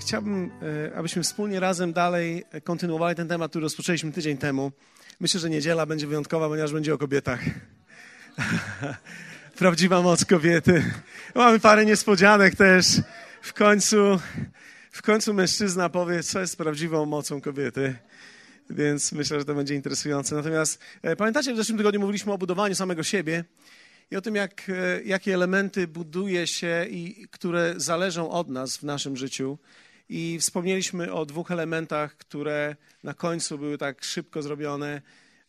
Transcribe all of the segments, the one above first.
Chciałbym, e, abyśmy wspólnie razem dalej kontynuowali ten temat, który rozpoczęliśmy tydzień temu. Myślę, że niedziela będzie wyjątkowa, ponieważ będzie o kobietach. Prawdziwa moc kobiety. Mamy parę niespodzianek też. W końcu, w końcu mężczyzna powie, co jest prawdziwą mocą kobiety. Więc myślę, że to będzie interesujące. Natomiast e, pamiętacie, w zeszłym tygodniu mówiliśmy o budowaniu samego siebie i o tym, jak, e, jakie elementy buduje się i które zależą od nas w naszym życiu. I wspomnieliśmy o dwóch elementach, które na końcu były tak szybko zrobione,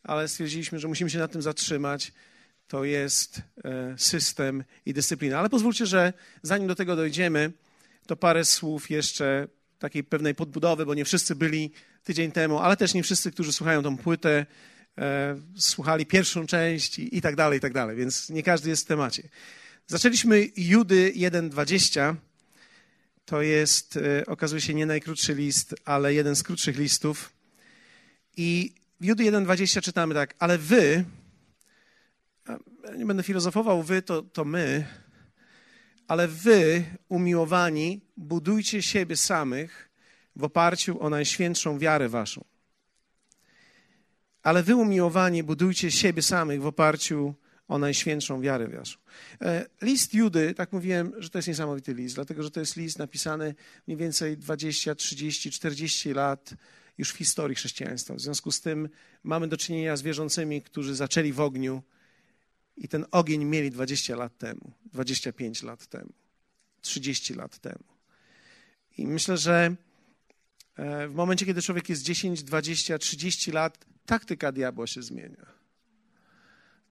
ale stwierdziliśmy, że musimy się nad tym zatrzymać. To jest e, system i dyscyplina. Ale pozwólcie, że zanim do tego dojdziemy, to parę słów jeszcze takiej pewnej podbudowy, bo nie wszyscy byli tydzień temu, ale też nie wszyscy, którzy słuchają tą płytę, e, słuchali pierwszą część i, i tak dalej, i tak dalej, więc nie każdy jest w temacie. Zaczęliśmy Judy 1.20. To jest, e, okazuje się, nie najkrótszy list, ale jeden z krótszych listów. I w Judy 1.20 czytamy tak, ale wy, nie będę filozofował, wy to, to my, ale wy, umiłowani, budujcie siebie samych w oparciu o najświętszą wiarę waszą. Ale wy, umiłowani, budujcie siebie samych w oparciu o najświętszą wiarę. E, list Judy, tak mówiłem, że to jest niesamowity list, dlatego że to jest list napisany mniej więcej 20, 30, 40 lat już w historii chrześcijaństwa. W związku z tym mamy do czynienia z wierzącymi, którzy zaczęli w ogniu i ten ogień mieli 20 lat temu, 25 lat temu, 30 lat temu. I myślę, że e, w momencie, kiedy człowiek jest 10, 20, 30 lat, taktyka diabła się zmienia.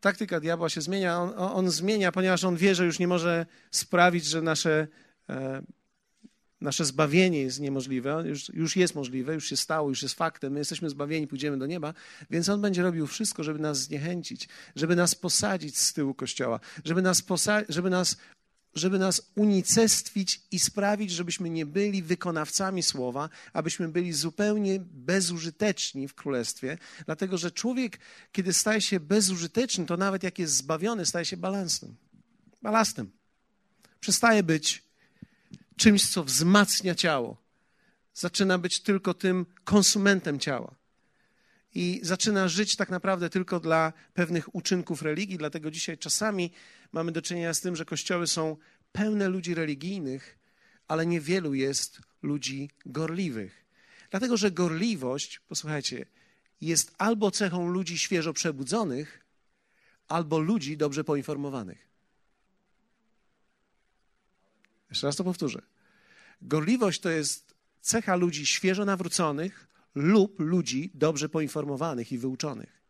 Taktyka diabła się zmienia. On, on zmienia, ponieważ on wie, że już nie może sprawić, że nasze, e, nasze zbawienie jest niemożliwe. Już, już jest możliwe, już się stało, już jest faktem. My jesteśmy zbawieni, pójdziemy do nieba, więc on będzie robił wszystko, żeby nas zniechęcić, żeby nas posadzić z tyłu kościoła, żeby nas, posa- żeby nas żeby nas unicestwić i sprawić, żebyśmy nie byli wykonawcami słowa, abyśmy byli zupełnie bezużyteczni w królestwie, dlatego że człowiek, kiedy staje się bezużyteczny, to nawet jak jest zbawiony, staje się balansem. Balastem. Przestaje być czymś, co wzmacnia ciało. Zaczyna być tylko tym konsumentem ciała i zaczyna żyć tak naprawdę tylko dla pewnych uczynków religii. Dlatego dzisiaj czasami mamy do czynienia z tym, że kościoły są pełne ludzi religijnych, ale niewielu jest ludzi gorliwych. Dlatego, że gorliwość, posłuchajcie, jest albo cechą ludzi świeżo przebudzonych, albo ludzi dobrze poinformowanych. Jeszcze raz to powtórzę. Gorliwość to jest cecha ludzi świeżo nawróconych lub ludzi dobrze poinformowanych i wyuczonych.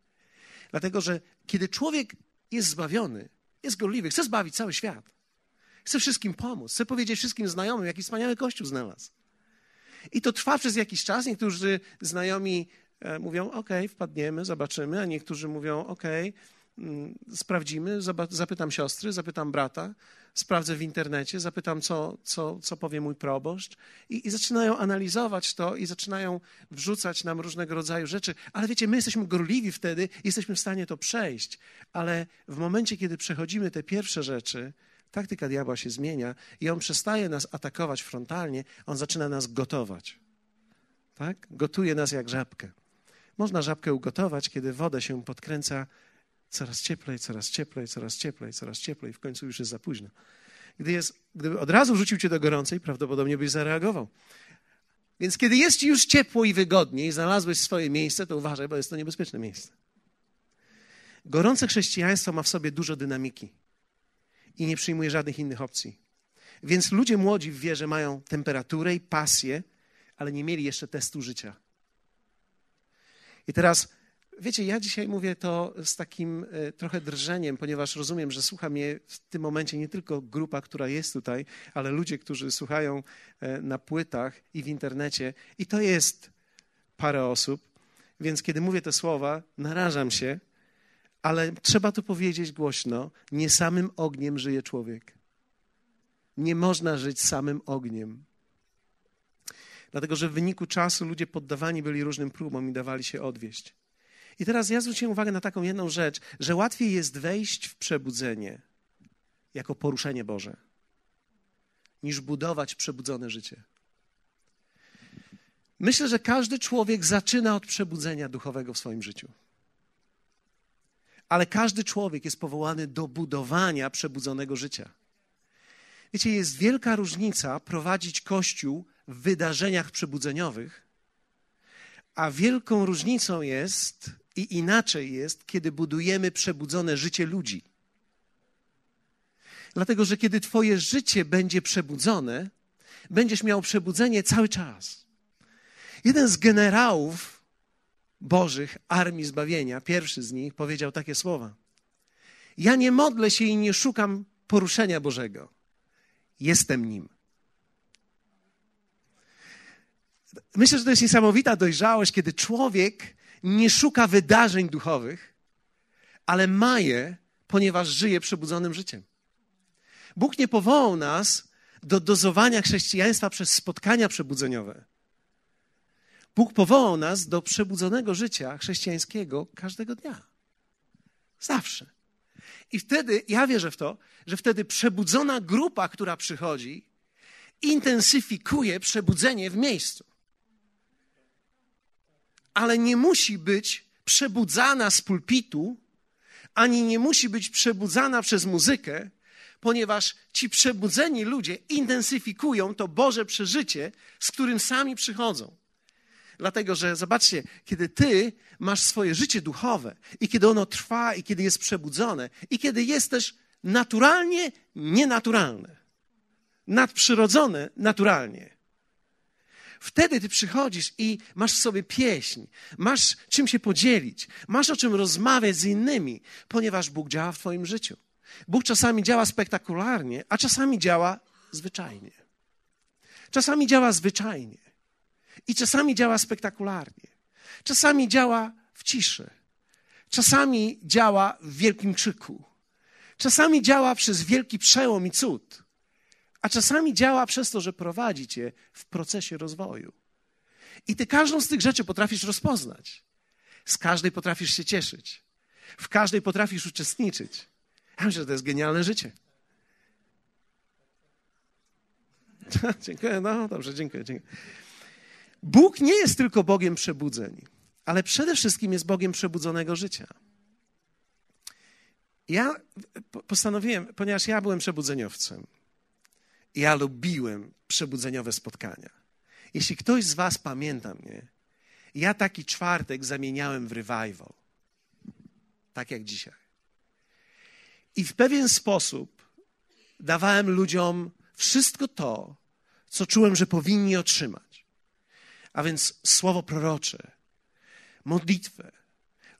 Dlatego, że kiedy człowiek jest zbawiony, jest gorliwy, chce zbawić cały świat, chce wszystkim pomóc, chce powiedzieć wszystkim znajomym, jaki wspaniały Kościół znalazł. I to trwa przez jakiś czas. Niektórzy znajomi e, mówią, OK, wpadniemy, zobaczymy, a niektórzy mówią, OK, sprawdzimy, zapytam siostry, zapytam brata, sprawdzę w internecie, zapytam, co, co, co powie mój proboszcz, i, i zaczynają analizować to i zaczynają wrzucać nam różnego rodzaju rzeczy. Ale wiecie, my jesteśmy gorliwi wtedy, jesteśmy w stanie to przejść, ale w momencie, kiedy przechodzimy te pierwsze rzeczy, taktyka diabła się zmienia i on przestaje nas atakować frontalnie, on zaczyna nas gotować. Tak? Gotuje nas jak żabkę. Można żabkę ugotować, kiedy wodę się podkręca coraz cieplej, coraz cieplej, coraz cieplej, coraz cieplej, w końcu już jest za późno. Gdy jest, gdyby od razu rzucił cię do gorącej, prawdopodobnie byś zareagował. Więc kiedy jest ci już ciepło i wygodnie i znalazłeś swoje miejsce, to uważaj, bo jest to niebezpieczne miejsce. Gorące chrześcijaństwo ma w sobie dużo dynamiki i nie przyjmuje żadnych innych opcji. Więc ludzie młodzi w wierze mają temperaturę i pasję, ale nie mieli jeszcze testu życia. I teraz Wiecie, ja dzisiaj mówię to z takim e, trochę drżeniem, ponieważ rozumiem, że słucha mnie w tym momencie nie tylko grupa, która jest tutaj, ale ludzie, którzy słuchają e, na płytach i w internecie. I to jest parę osób. Więc kiedy mówię te słowa, narażam się, ale trzeba to powiedzieć głośno: nie samym ogniem żyje człowiek. Nie można żyć samym ogniem. Dlatego, że w wyniku czasu ludzie poddawani byli różnym próbom i dawali się odwieść. I teraz ja zwróciłem uwagę na taką jedną rzecz, że łatwiej jest wejść w przebudzenie jako poruszenie Boże, niż budować przebudzone życie. Myślę, że każdy człowiek zaczyna od przebudzenia duchowego w swoim życiu. Ale każdy człowiek jest powołany do budowania przebudzonego życia. Wiecie, jest wielka różnica prowadzić kościół w wydarzeniach przebudzeniowych, a wielką różnicą jest i inaczej jest, kiedy budujemy przebudzone życie ludzi. Dlatego, że kiedy Twoje życie będzie przebudzone, będziesz miał przebudzenie cały czas. Jeden z generałów Bożych Armii Zbawienia, pierwszy z nich, powiedział takie słowa: Ja nie modlę się i nie szukam poruszenia Bożego. Jestem nim. Myślę, że to jest niesamowita dojrzałość, kiedy człowiek nie szuka wydarzeń duchowych, ale ma je, ponieważ żyje przebudzonym życiem. Bóg nie powołał nas do dozowania chrześcijaństwa przez spotkania przebudzeniowe. Bóg powołał nas do przebudzonego życia chrześcijańskiego każdego dnia. Zawsze. I wtedy, ja wierzę w to, że wtedy przebudzona grupa, która przychodzi, intensyfikuje przebudzenie w miejscu. Ale nie musi być przebudzana z pulpitu, ani nie musi być przebudzana przez muzykę, ponieważ ci przebudzeni ludzie intensyfikują to Boże przeżycie, z którym sami przychodzą. Dlatego, że zobaczcie, kiedy ty masz swoje życie duchowe i kiedy ono trwa i kiedy jest przebudzone i kiedy jest też naturalnie nienaturalne, nadprzyrodzone naturalnie. Wtedy ty przychodzisz i masz sobie pieśń, masz czym się podzielić, masz o czym rozmawiać z innymi, ponieważ Bóg działa w Twoim życiu. Bóg czasami działa spektakularnie, a czasami działa zwyczajnie. Czasami działa zwyczajnie i czasami działa spektakularnie. Czasami działa w ciszy. Czasami działa w wielkim krzyku. Czasami działa przez wielki przełom i cud. A czasami działa przez to, że prowadzi cię w procesie rozwoju. I ty każdą z tych rzeczy potrafisz rozpoznać. Z każdej potrafisz się cieszyć. W każdej potrafisz uczestniczyć. Ja myślę, że to jest genialne życie. dziękuję, no dobrze, dziękuję, dziękuję. Bóg nie jest tylko Bogiem przebudzeń, ale przede wszystkim jest Bogiem przebudzonego życia. Ja postanowiłem, ponieważ ja byłem przebudzeniowcem, ja lubiłem przebudzeniowe spotkania. Jeśli ktoś z Was pamięta mnie, ja taki czwartek zamieniałem w revival. Tak jak dzisiaj. I w pewien sposób dawałem ludziom wszystko to, co czułem, że powinni otrzymać. A więc słowo prorocze, modlitwę.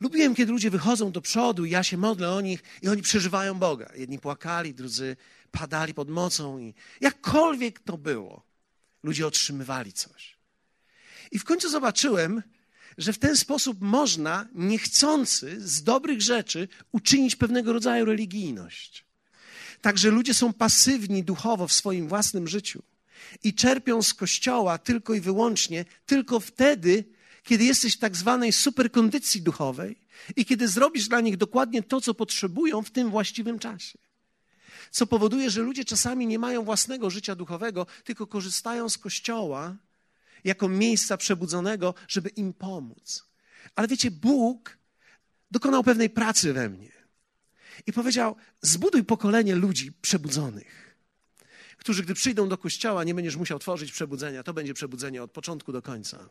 Lubiłem, kiedy ludzie wychodzą do przodu ja się modlę o nich i oni przeżywają Boga. Jedni płakali, drudzy padali pod mocą i jakkolwiek to było, ludzie otrzymywali coś. I w końcu zobaczyłem, że w ten sposób można niechcący z dobrych rzeczy uczynić pewnego rodzaju religijność. Także ludzie są pasywni duchowo w swoim własnym życiu i czerpią z kościoła tylko i wyłącznie, tylko wtedy, kiedy jesteś w tak zwanej superkondycji duchowej i kiedy zrobisz dla nich dokładnie to, co potrzebują w tym właściwym czasie. Co powoduje, że ludzie czasami nie mają własnego życia duchowego, tylko korzystają z kościoła jako miejsca przebudzonego, żeby im pomóc. Ale wiecie, Bóg dokonał pewnej pracy we mnie i powiedział: Zbuduj pokolenie ludzi przebudzonych, którzy, gdy przyjdą do kościoła, nie będziesz musiał tworzyć przebudzenia. To będzie przebudzenie od początku do końca.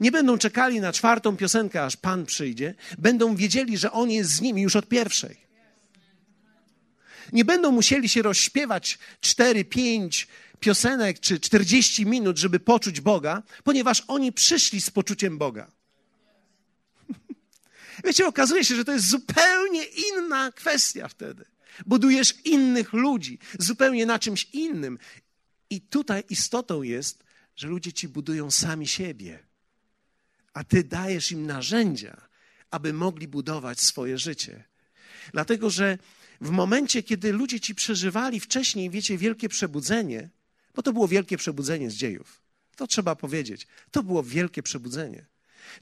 Nie będą czekali na czwartą piosenkę, aż Pan przyjdzie. Będą wiedzieli, że On jest z nimi już od pierwszej. Nie będą musieli się rozśpiewać cztery, pięć piosenek czy 40 minut, żeby poczuć Boga, ponieważ oni przyszli z poczuciem Boga. Wiecie, okazuje się, że to jest zupełnie inna kwestia wtedy. Budujesz innych ludzi, zupełnie na czymś innym. I tutaj istotą jest, że ludzie ci budują sami siebie, a ty dajesz im narzędzia, aby mogli budować swoje życie. Dlatego, że w momencie, kiedy ludzie ci przeżywali wcześniej, wiecie, wielkie przebudzenie, bo to było wielkie przebudzenie z dziejów. To trzeba powiedzieć. To było wielkie przebudzenie.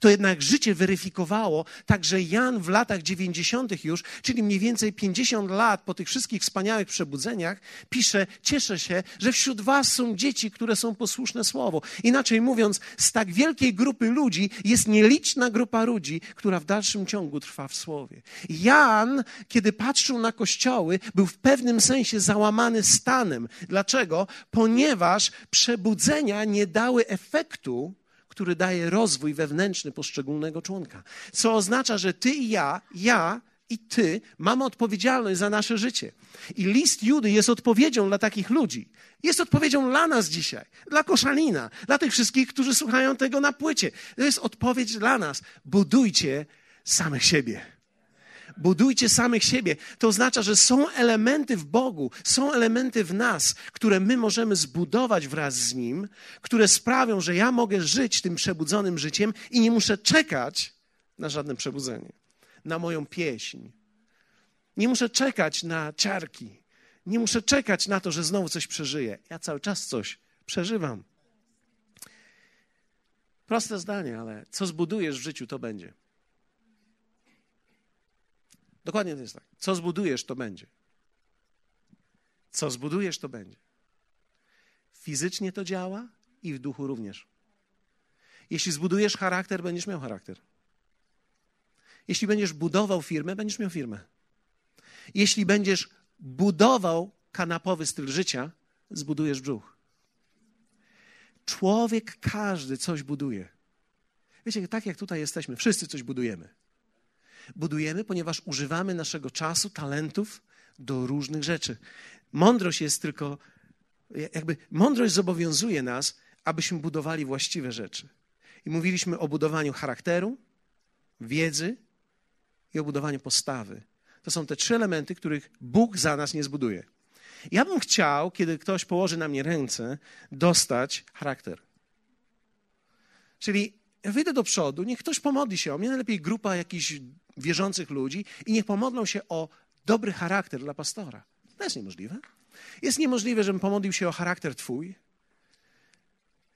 To jednak życie weryfikowało, także Jan w latach 90. już, czyli mniej więcej 50 lat po tych wszystkich wspaniałych przebudzeniach, pisze: Cieszę się, że wśród Was są dzieci, które są posłuszne Słowu. Inaczej mówiąc, z tak wielkiej grupy ludzi jest nieliczna grupa ludzi, która w dalszym ciągu trwa w Słowie. Jan, kiedy patrzył na kościoły, był w pewnym sensie załamany stanem. Dlaczego? Ponieważ przebudzenia nie dały efektu, który daje rozwój wewnętrzny poszczególnego członka. Co oznacza, że ty i ja, ja i ty mamy odpowiedzialność za nasze życie. I list Judy jest odpowiedzią dla takich ludzi. Jest odpowiedzią dla nas dzisiaj, dla Koszalina, dla tych wszystkich, którzy słuchają tego na płycie. To jest odpowiedź dla nas. Budujcie samych siebie budujcie samych siebie. To oznacza, że są elementy w Bogu, są elementy w nas, które my możemy zbudować wraz z Nim, które sprawią, że ja mogę żyć tym przebudzonym życiem i nie muszę czekać na żadne przebudzenie, na moją pieśń. Nie muszę czekać na ciarki. Nie muszę czekać na to, że znowu coś przeżyję. Ja cały czas coś przeżywam. Proste zdanie, ale co zbudujesz w życiu, to będzie. Dokładnie to jest tak. Co zbudujesz, to będzie. Co zbudujesz, to będzie. Fizycznie to działa i w duchu również. Jeśli zbudujesz charakter, będziesz miał charakter. Jeśli będziesz budował firmę, będziesz miał firmę. Jeśli będziesz budował kanapowy styl życia, zbudujesz brzuch. Człowiek każdy coś buduje. Wiecie, tak jak tutaj jesteśmy, wszyscy coś budujemy budujemy, ponieważ używamy naszego czasu, talentów do różnych rzeczy. Mądrość jest tylko, jakby mądrość zobowiązuje nas, abyśmy budowali właściwe rzeczy. I mówiliśmy o budowaniu charakteru, wiedzy i o budowaniu postawy. To są te trzy elementy, których Bóg za nas nie zbuduje. Ja bym chciał, kiedy ktoś położy na mnie ręce, dostać charakter. Czyli ja wyjdę do przodu, niech ktoś pomodli się o mnie, najlepiej grupa jakichś wierzących ludzi i niech pomodlą się o dobry charakter dla pastora. To jest niemożliwe. Jest niemożliwe, żebym pomodlił się o charakter Twój,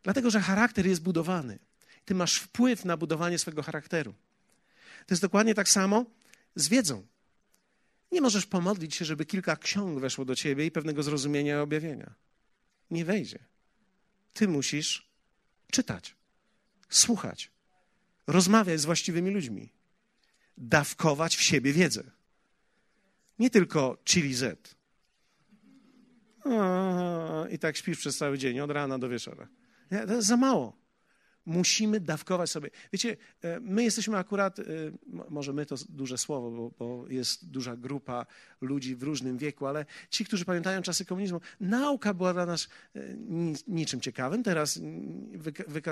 dlatego że charakter jest budowany. Ty masz wpływ na budowanie swojego charakteru. To jest dokładnie tak samo z wiedzą. Nie możesz pomodlić się, żeby kilka ksiąg weszło do ciebie i pewnego zrozumienia i objawienia. Nie wejdzie. Ty musisz czytać, słuchać, rozmawiać z właściwymi ludźmi dawkować w siebie wiedzę. Nie tylko chili Z. I tak śpisz przez cały dzień, od rana do wieczora. Nie, to jest za mało. Musimy dawkować sobie. Wiecie, e, my jesteśmy akurat, e, może my to duże słowo, bo, bo, jest duża grupa ludzi w różnym wieku, ale ci, którzy pamiętają czasy komunizmu, nauka była dla nas e, niczym ciekawym. Teraz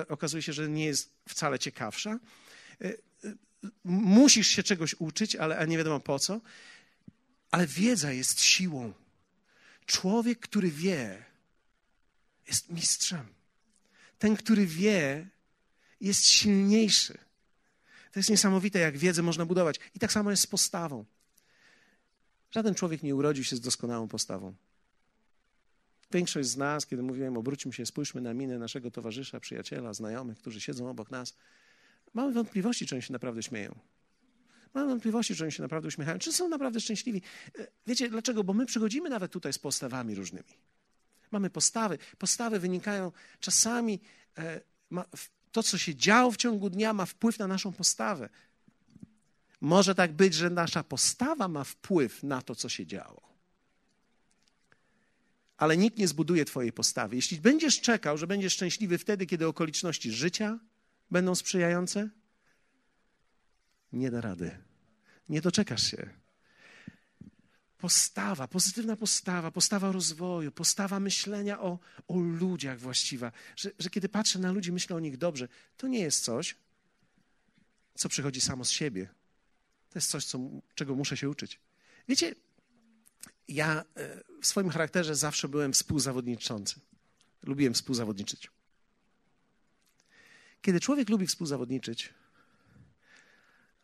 okazuje się, że nie jest wcale ciekawsza musisz się czegoś uczyć, ale nie wiadomo po co. Ale wiedza jest siłą. Człowiek, który wie, jest mistrzem. Ten, który wie, jest silniejszy. To jest niesamowite, jak wiedzę można budować. I tak samo jest z postawą. Żaden człowiek nie urodził się z doskonałą postawą. Większość z nas, kiedy mówiłem, obróćmy się, spójrzmy na minę naszego towarzysza, przyjaciela, znajomych, którzy siedzą obok nas, Mamy wątpliwości, czy oni się naprawdę śmieją. Mamy wątpliwości, czy oni się naprawdę uśmiechają, czy są naprawdę szczęśliwi. E, wiecie dlaczego? Bo my przychodzimy nawet tutaj z postawami różnymi. Mamy postawy. Postawy wynikają czasami, e, to co się działo w ciągu dnia ma wpływ na naszą postawę. Może tak być, że nasza postawa ma wpływ na to, co się działo. Ale nikt nie zbuduje Twojej postawy. Jeśli będziesz czekał, że będziesz szczęśliwy wtedy, kiedy okoliczności życia, będą sprzyjające? Nie da rady. Nie doczekasz się. Postawa, pozytywna postawa, postawa rozwoju, postawa myślenia o, o ludziach właściwa, że, że kiedy patrzę na ludzi, myślę o nich dobrze, to nie jest coś, co przychodzi samo z siebie. To jest coś, co, czego muszę się uczyć. Wiecie, ja e, w swoim charakterze zawsze byłem współzawodniczący. Lubiłem współzawodniczyć. Kiedy człowiek lubi współzawodniczyć,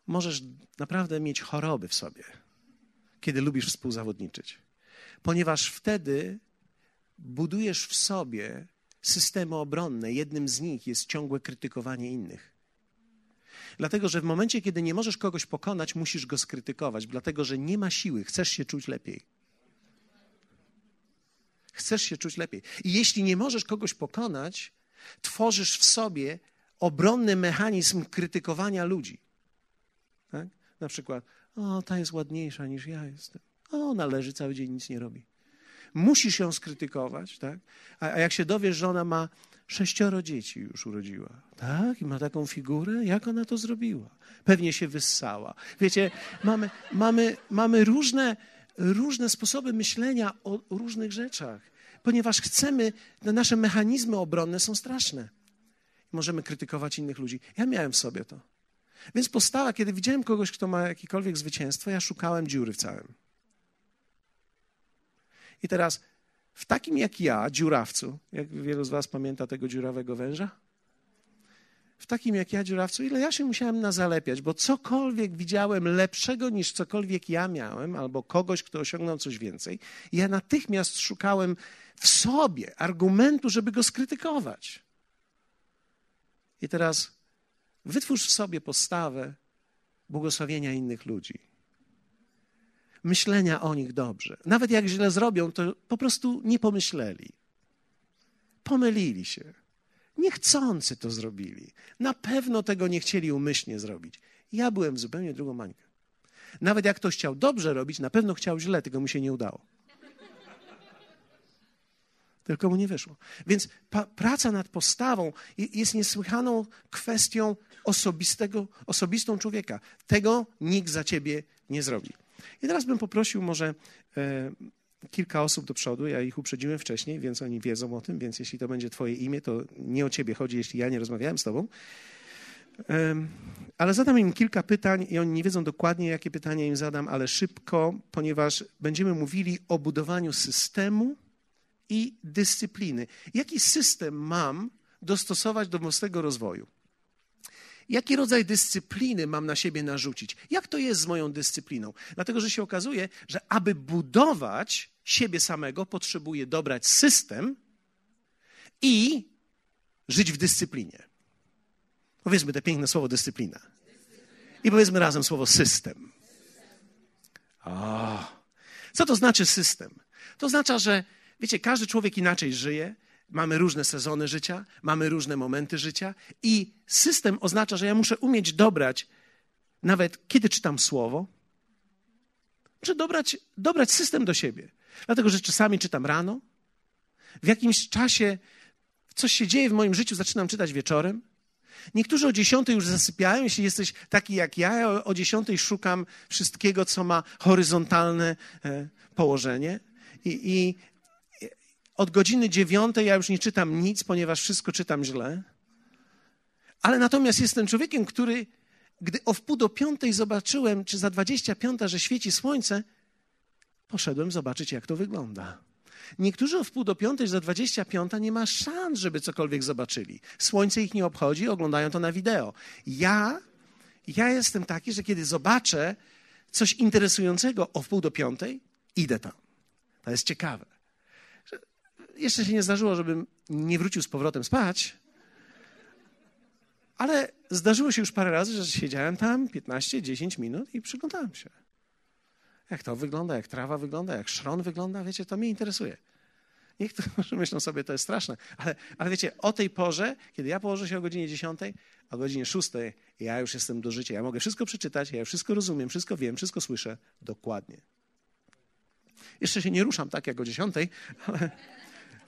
możesz naprawdę mieć choroby w sobie, kiedy lubisz współzawodniczyć, ponieważ wtedy budujesz w sobie systemy obronne. Jednym z nich jest ciągłe krytykowanie innych. Dlatego, że w momencie, kiedy nie możesz kogoś pokonać, musisz go skrytykować, dlatego, że nie ma siły, chcesz się czuć lepiej. Chcesz się czuć lepiej. I jeśli nie możesz kogoś pokonać, tworzysz w sobie obronny mechanizm krytykowania ludzi. Tak? Na przykład, o, ta jest ładniejsza niż ja jestem. O, ona leży cały dzień, nic nie robi. Musisz ją skrytykować, tak? A, a jak się dowiesz, że ona ma sześcioro dzieci już urodziła, tak? I ma taką figurę, jak ona to zrobiła? Pewnie się wyssała. Wiecie, mamy, mamy, mamy różne, różne sposoby myślenia o różnych rzeczach, ponieważ chcemy, nasze mechanizmy obronne są straszne. Możemy krytykować innych ludzi. Ja miałem w sobie to. Więc postawa, kiedy widziałem kogoś, kto ma jakiekolwiek zwycięstwo, ja szukałem dziury w całym. I teraz w takim jak ja, dziurawcu, jak wielu z Was pamięta tego dziurawego węża? W takim jak ja, dziurawcu, ile ja się musiałem nazalepiać, bo cokolwiek widziałem lepszego niż cokolwiek ja miałem, albo kogoś, kto osiągnął coś więcej, ja natychmiast szukałem w sobie argumentu, żeby go skrytykować. I teraz wytwórz w sobie postawę błogosławienia innych ludzi myślenia o nich dobrze. Nawet jak źle zrobią, to po prostu nie pomyśleli. Pomylili się. Niechcący to zrobili. Na pewno tego nie chcieli umyślnie zrobić. Ja byłem zupełnie drugą mańkę. Nawet jak ktoś chciał dobrze robić, na pewno chciał źle, tylko mu się nie udało. Tylko mu nie wyszło. Więc praca nad postawą jest niesłychaną kwestią osobistego, osobistą człowieka. Tego nikt za ciebie nie zrobi. I teraz bym poprosił może e, kilka osób do przodu. Ja ich uprzedziłem wcześniej, więc oni wiedzą o tym, więc jeśli to będzie Twoje imię, to nie o Ciebie chodzi, jeśli ja nie rozmawiałem z Tobą. Ale zadam im kilka pytań i oni nie wiedzą dokładnie, jakie pytania im zadam, ale szybko, ponieważ będziemy mówili o budowaniu systemu i dyscypliny. Jaki system mam dostosować do własnego rozwoju? Jaki rodzaj dyscypliny mam na siebie narzucić? Jak to jest z moją dyscypliną? Dlatego, że się okazuje, że aby budować siebie samego, potrzebuję dobrać system i żyć w dyscyplinie. Powiedzmy te piękne słowo dyscyplina. I powiedzmy razem słowo system. O, co to znaczy system? To oznacza, że wiecie, każdy człowiek inaczej żyje, Mamy różne sezony życia, mamy różne momenty życia i system oznacza, że ja muszę umieć dobrać, nawet kiedy czytam słowo, muszę dobrać, dobrać system do siebie. Dlatego, że czasami czytam rano, w jakimś czasie coś się dzieje w moim życiu, zaczynam czytać wieczorem. Niektórzy o dziesiątej już zasypiają, jeśli jesteś taki jak ja, ja o dziesiątej szukam wszystkiego, co ma horyzontalne e, położenie. I, I, od godziny dziewiątej ja już nie czytam nic, ponieważ wszystko czytam źle. Ale natomiast jestem człowiekiem, który, gdy o wpół do piątej zobaczyłem, czy za dwadzieścia piąta, że świeci słońce, poszedłem zobaczyć, jak to wygląda. Niektórzy o wpół do piątej, za dwadzieścia piąta nie ma szans, żeby cokolwiek zobaczyli. Słońce ich nie obchodzi, oglądają to na wideo. Ja, ja jestem taki, że kiedy zobaczę coś interesującego o wpół do piątej, idę tam. To jest ciekawe jeszcze się nie zdarzyło, żebym nie wrócił z powrotem spać, ale zdarzyło się już parę razy, że siedziałem tam 15-10 minut i przyglądałem się. Jak to wygląda, jak trawa wygląda, jak szron wygląda, wiecie, to mnie interesuje. Niektórzy myślą sobie, to jest straszne, ale, ale wiecie, o tej porze, kiedy ja położę się o godzinie 10, o godzinie 6, ja już jestem do życia. Ja mogę wszystko przeczytać, ja wszystko rozumiem, wszystko wiem, wszystko słyszę dokładnie. Jeszcze się nie ruszam tak jak o 10, ale,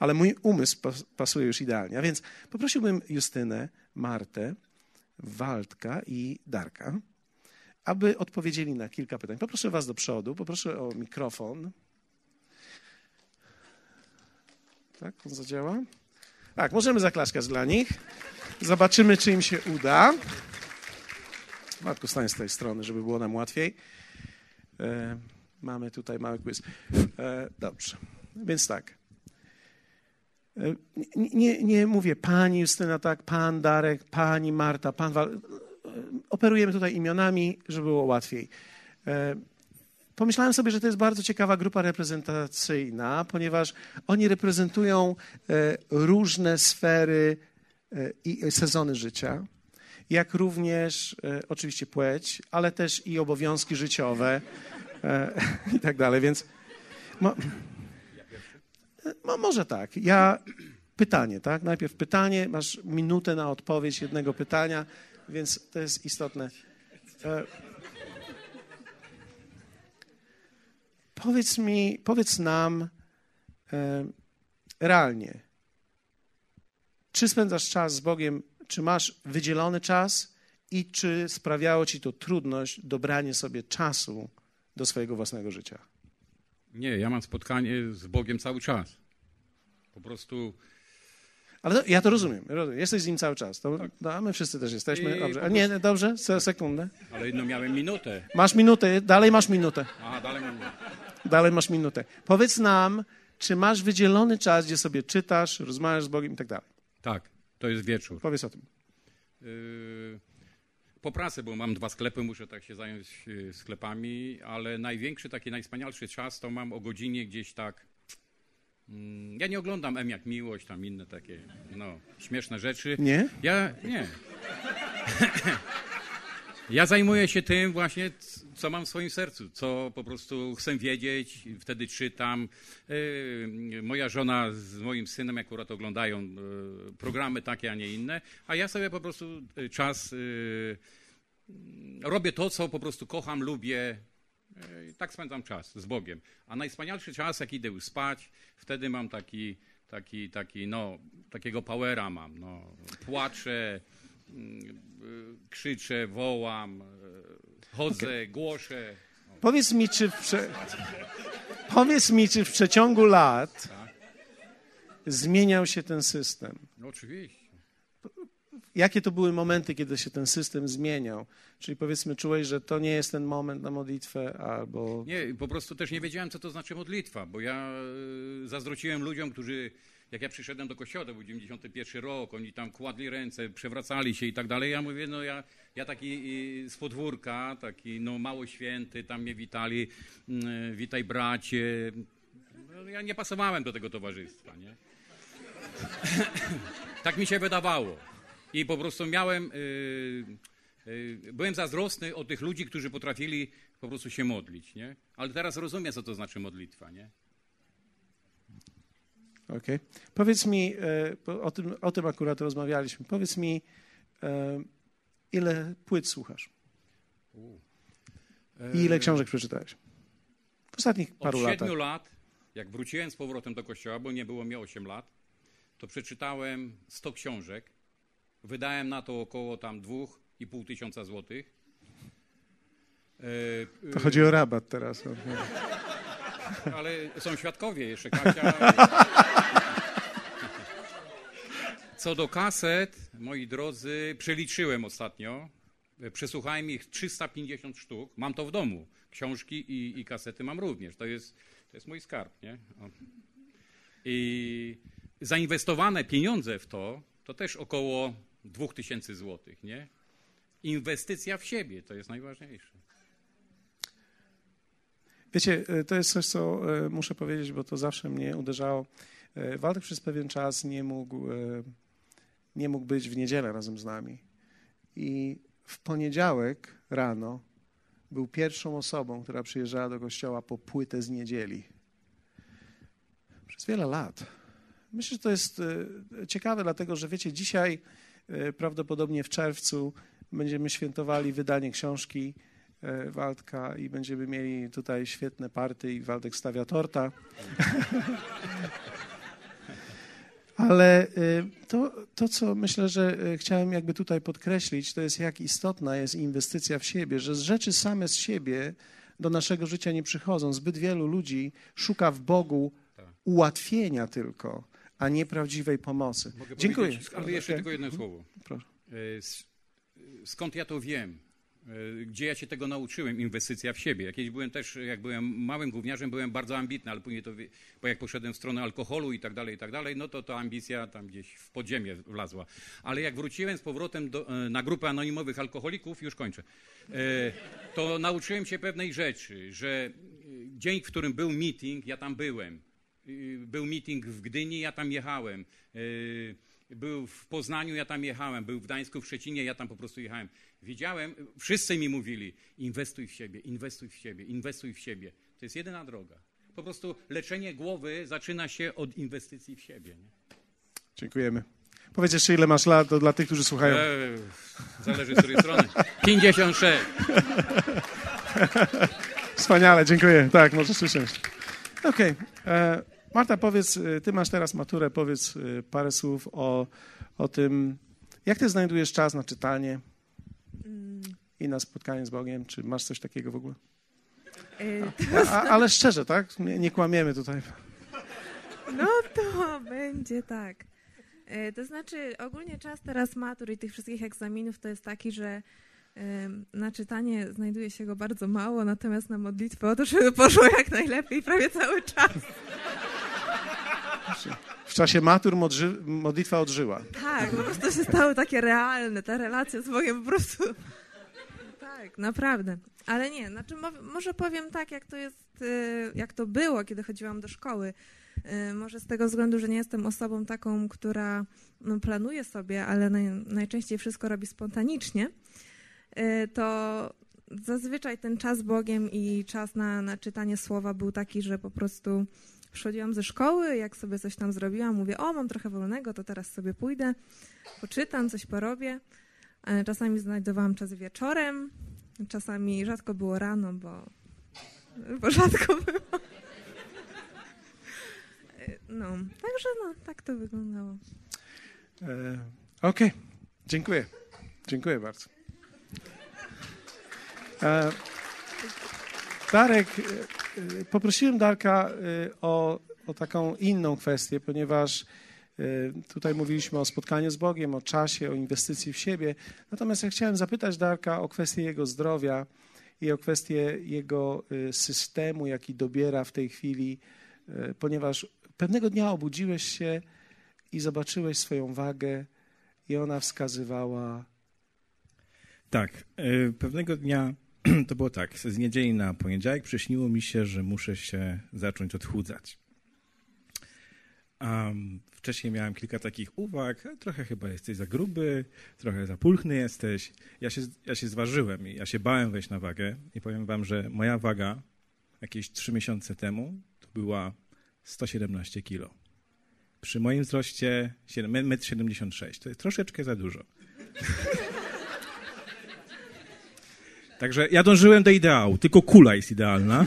ale mój umysł pasuje już idealnie. A więc poprosiłbym Justynę, Martę, Waldka i Darka, aby odpowiedzieli na kilka pytań. Poproszę Was do przodu, poproszę o mikrofon. Tak, on zadziała? Tak, możemy zaklaskać dla nich. Zobaczymy, czy im się uda. Matko, stań z tej strony, żeby było nam łatwiej. E, mamy tutaj mały quiz. E, dobrze, więc tak. Nie, nie mówię pani Justyna, tak, pan Darek, pani Marta, pan Wal... Operujemy tutaj imionami, żeby było łatwiej. E, pomyślałem sobie, że to jest bardzo ciekawa grupa reprezentacyjna, ponieważ oni reprezentują e, różne sfery e, i sezony życia. jak również oczywiście płeć, ale też i obowiązki życiowe i tak dalej, więc mo, może tak. Ja pytanie, tak? Najpierw pytanie, masz minutę na odpowiedź jednego pytania, więc to jest istotne. E, powiedz mi, powiedz nam e, realnie, czy spędzasz czas z Bogiem, czy masz wydzielony czas i czy sprawiało ci to trudność dobranie sobie czasu do swojego własnego życia? Nie, ja mam spotkanie z Bogiem cały czas. Po prostu ale to, ja to rozumiem, rozumiem. Jesteś z nim cały czas. To, no, a my wszyscy też jesteśmy. I Dobrze. A nie, dobrze? Se- Sekundę. Ale no miałem minutę. Masz minutę, dalej masz minutę. A, dalej mam minutę. Dalej masz minutę. Powiedz nam, czy masz wydzielony czas, gdzie sobie czytasz, rozmawiasz z Bogiem i tak dalej. Tak, to jest wieczór. Powiedz o tym. Yy, po pracy, bo mam dwa sklepy, muszę tak się zająć yy, sklepami, ale największy, taki najwspanialszy czas to mam o godzinie gdzieś tak. mm, Ja nie oglądam M jak miłość, tam inne takie, no, śmieszne rzeczy. Nie? Ja nie. Ja zajmuję się tym właśnie, co mam w swoim sercu, co po prostu chcę wiedzieć, wtedy czytam. Yy, Moja żona z moim synem akurat oglądają yy, programy takie, a nie inne, a ja sobie po prostu yy, czas robię to, co po prostu kocham, lubię. Tak spędzam czas z Bogiem. A najwspanialszy czas, jak idę spać, wtedy mam taki, taki, taki no, takiego powera mam. No. Płaczę, krzyczę, wołam, y, chodzę, głoszę. Powiedz mi, czy w, prze... Powiedz mi, czy w przeciągu lat zmieniał się ten system? No oczywiście. Jakie to były momenty, kiedy się ten system zmieniał? Czyli powiedzmy, czułeś, że to nie jest ten moment na modlitwę, albo. Nie, po prostu też nie wiedziałem, co to znaczy modlitwa, bo ja y, zazdrociłem ludziom, którzy, jak ja przyszedłem do kościoła, to był 91 rok, oni tam kładli ręce, przewracali się i tak dalej. Ja mówię, no ja, ja taki z podwórka, taki no mało święty, tam mnie witali, y, witaj bracie. No, ja nie pasowałem do tego towarzystwa, nie? tak mi się wydawało. I po prostu miałem, y, y, byłem zazdrosny o tych ludzi, którzy potrafili po prostu się modlić, nie? Ale teraz rozumiem, co to znaczy modlitwa, nie? Okej. Powiedz mi, e, o tym, o tym akurat rozmawialiśmy. Powiedz mi, e, ile płyt słuchasz i ile książek przeczytałeś? W ostatnich paru Od latach. siedmiu lat, jak wróciłem z powrotem do kościoła, bo nie było mi 8 lat, to przeczytałem 100 książek. Wydałem na to około tam dwóch i pół tysiąca złotych. E, To chodzi o rabat teraz. Ale są świadkowie jeszcze, Kasia. Co do kaset, moi drodzy, przeliczyłem ostatnio. Przesłuchałem ich 350 sztuk. Mam to w domu. Książki i, i kasety mam również. To jest, to jest mój skarb, nie? O. I zainwestowane pieniądze w to, to też około 2000 złotych, nie? Inwestycja w siebie to jest najważniejsze. Wiecie, e, to jest coś, co e, muszę powiedzieć, bo to zawsze mnie uderzało. E, Waldek przez pewien czas nie mógł, nie mógł być w niedzielę razem z nami. I w poniedziałek rano był pierwszą osobą, która przyjeżdżała do kościoła po płytę z niedzieli. Przez wiele lat. Myślę, że to jest e, ciekawe, dlatego że wiecie, dzisiaj e, prawdopodobnie w czerwcu będziemy świętowali wydanie książki e, Waldka i będziemy mieli tutaj świetne party i Waldek stawia torta. Ale y, to, to, co myślę, że y, chciałem jakby tutaj podkreślić, to jest jak istotna jest inwestycja w siebie, że z rzeczy same z siebie do naszego życia nie przychodzą. Zbyt wielu ludzi szuka w Bogu Tak. ułatwienia tylko, a nie prawdziwej pomocy. Mogę Dziękuję. Ale jeszcze Okej. tylko jedno słowo. Proszę. S- Skąd ja to wiem? E, Gdzie ja się tego nauczyłem? Inwestycja w siebie. Ja Kiedyś byłem też, jak byłem małym gówniarzem, byłem bardzo ambitny, ale później to, bo jak poszedłem w stronę alkoholu i tak dalej, i tak dalej, no to ta ambicja tam gdzieś w podziemie wlazła. Ale jak wróciłem z powrotem do, e, na grupę anonimowych alkoholików, już kończę, e, to nauczyłem się pewnej rzeczy, że dzień, w którym był meeting, ja tam byłem. Był meeting w Gdyni, ja tam jechałem. Był w Poznaniu, ja tam jechałem, był w Gdańsku, w Szczecinie, ja tam po prostu jechałem. Wiedziałem, wszyscy mi mówili, inwestuj w siebie, inwestuj w siebie, inwestuj w siebie. To jest jedyna droga. Po prostu leczenie głowy zaczyna się od inwestycji w siebie. Nie? Dziękujemy. Powiedz jeszcze, ile masz lat, to dla tych, którzy słuchają. Eee, zależy z której strony. 56. Wspaniale, dziękuję. Tak, możesz usiąść. Okej. Okay. Marta, powiedz, e, ty masz teraz maturę, powiedz e, parę słów o, o tym, jak ty znajdujesz czas na czytanie i na spotkanie z Bogiem. Czy masz coś takiego w ogóle? A, a, ale szczerze, tak? Nie, nie kłamiemy tutaj. No to będzie tak. E, to znaczy, ogólnie czas teraz matur i tych wszystkich egzaminów to jest taki, że na czytanie znajduje się go bardzo mało, natomiast na modlitwę o to, żeby poszło jak najlepiej prawie cały czas. W czasie matur modlitwa odżyła. Tak, po prostu się stały takie realne, ta relacja z Bogiem po prostu. Tak, naprawdę. Ale nie, znaczy może powiem tak, jak to jest, y, jak to było, kiedy chodziłam do szkoły. Y, może z tego względu, że nie jestem osobą taką, która no, planuje sobie, ale naj, najczęściej wszystko robi spontanicznie, y, to zazwyczaj ten czas Bogiem i czas na, na czytanie słowa był taki, że po prostu przychodziłam ze szkoły, jak sobie coś tam zrobiłam, mówię, o, mam trochę wolnego, to teraz sobie pójdę, poczytam, coś porobię. E, czasami znajdowałam czas wieczorem, czasami rzadko było rano, bo, bo rzadko było. E, no, także no, tak to wyglądało. E, Okej, okay. dziękuję. Dziękuję bardzo. E, Darek, e, poprosiłem Darka o, o taką inną kwestię, ponieważ Tutaj mówiliśmy o spotkaniu z Bogiem, o czasie, o inwestycji w siebie. Natomiast ja chciałem zapytać Darka o kwestię jego zdrowia i o kwestię jego systemu, jaki dobiera w tej chwili, ponieważ pewnego dnia obudziłeś się i zobaczyłeś swoją wagę i ona wskazywała. Tak, pewnego dnia to było tak, z niedzieli na poniedziałek przyśniło mi się, że muszę się zacząć odchudzać. Um, wcześniej miałem kilka takich uwag, trochę chyba jesteś za gruby, trochę za pulchny jesteś. Ja się, ja się zważyłem i ja się bałem wejść na wagę i powiem wam, że moja waga jakieś trzy miesiące temu to była 117 kilo. Przy moim wzroście 1,76 m to jest troszeczkę za dużo. Także ja dążyłem do ideału, tylko kula jest idealna.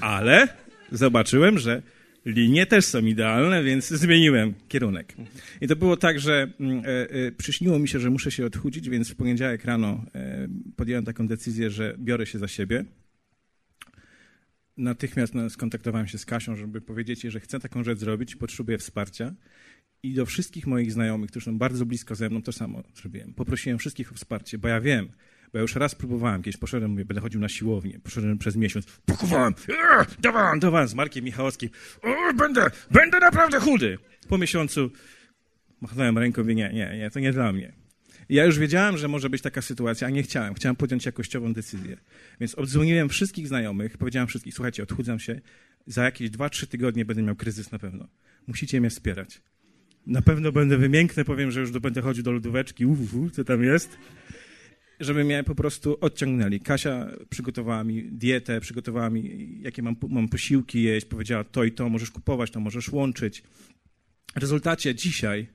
Ale zobaczyłem, że linie też są idealne, więc zmieniłem kierunek. I to było tak, że mm, e, e, przyśniło mi się, że muszę się odchudzić, więc w poniedziałek rano e, podjąłem taką decyzję, że biorę się za siebie. Natychmiast no, skontaktowałem się z Kasią, żeby powiedzieć jej, że chcę taką rzecz zrobić, potrzebuję wsparcia. I do wszystkich moich znajomych, którzy są bardzo blisko ze mną, to samo zrobiłem. Poprosiłem wszystkich o wsparcie, bo ja wiem, bo ja już raz próbowałem, kiedyś poszedłem, mówię, będę chodził na siłownię. Poszedłem przez miesiąc, pakowałem, dawałem, dawałem z Markiem Michałowskim, będę, będę naprawdę chudy. Po miesiącu machnąłem ręką, mówię, nie, nie, nie, to nie dla mnie. Ja już wiedziałem, że może być taka sytuacja, a nie chciałem. Chciałem podjąć jakościową decyzję. Więc obdzwoniłem wszystkich znajomych, powiedziałem wszystkich, słuchajcie, odchudzam się, za jakieś 2-3 tygodnie będę miał kryzys na pewno. Musicie mnie wspierać. Na pewno będę wymięknę, powiem, że już będę chodził do lodóweczki, uhu, co tam jest żeby mnie po prostu odciągnęli. Kasia przygotowała mi dietę, przygotowała mi, jakie mam, mam posiłki jeść, powiedziała to i to, możesz kupować, to możesz łączyć. W rezultacie dzisiaj